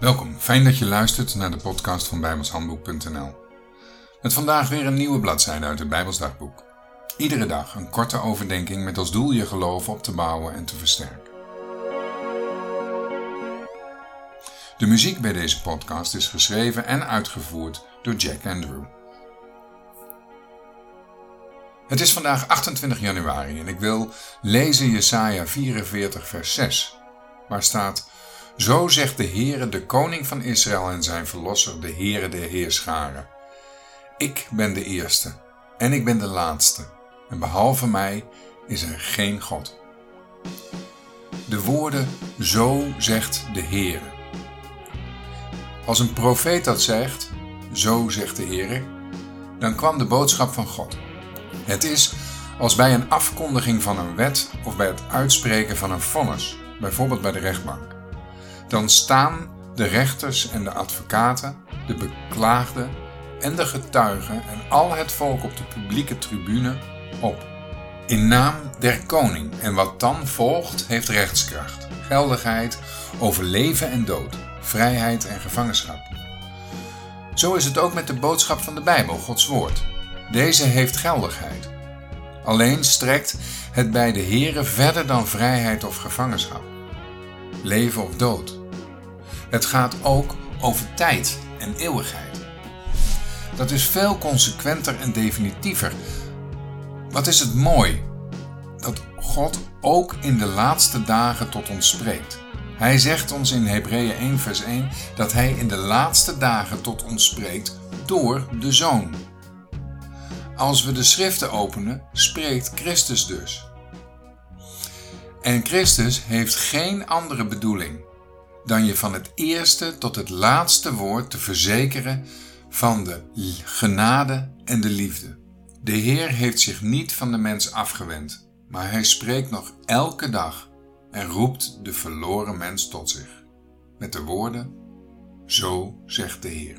Welkom, fijn dat je luistert naar de podcast van bijbelshandboek.nl. Met vandaag weer een nieuwe bladzijde uit het Bijbelsdagboek. Iedere dag een korte overdenking met als doel je geloof op te bouwen en te versterken. De muziek bij deze podcast is geschreven en uitgevoerd door Jack Andrew. Het is vandaag 28 januari en ik wil lezen Jesaja 44 vers 6, waar staat... Zo zegt de Heere, de koning van Israël en zijn verlosser, de Heere der Heerscharen. Ik ben de eerste en ik ben de laatste, en behalve mij is er geen God. De woorden, zo zegt de Heere. Als een profeet dat zegt, zo zegt de Heere, dan kwam de boodschap van God. Het is als bij een afkondiging van een wet of bij het uitspreken van een vonnis, bijvoorbeeld bij de rechtbank dan staan de rechters en de advocaten, de beklaagden en de getuigen en al het volk op de publieke tribune op. In naam der koning en wat dan volgt heeft rechtskracht, geldigheid over leven en dood, vrijheid en gevangenschap. Zo is het ook met de boodschap van de Bijbel, Gods woord. Deze heeft geldigheid. Alleen strekt het bij de Here verder dan vrijheid of gevangenschap leven of dood. Het gaat ook over tijd en eeuwigheid. Dat is veel consequenter en definitiever. Wat is het mooi dat God ook in de laatste dagen tot ons spreekt. Hij zegt ons in Hebreeën 1 vers 1 dat hij in de laatste dagen tot ons spreekt door de Zoon. Als we de schriften openen, spreekt Christus dus. En Christus heeft geen andere bedoeling dan je van het eerste tot het laatste woord te verzekeren van de genade en de liefde. De Heer heeft zich niet van de mens afgewend, maar hij spreekt nog elke dag en roept de verloren mens tot zich. Met de woorden: Zo zegt de Heer.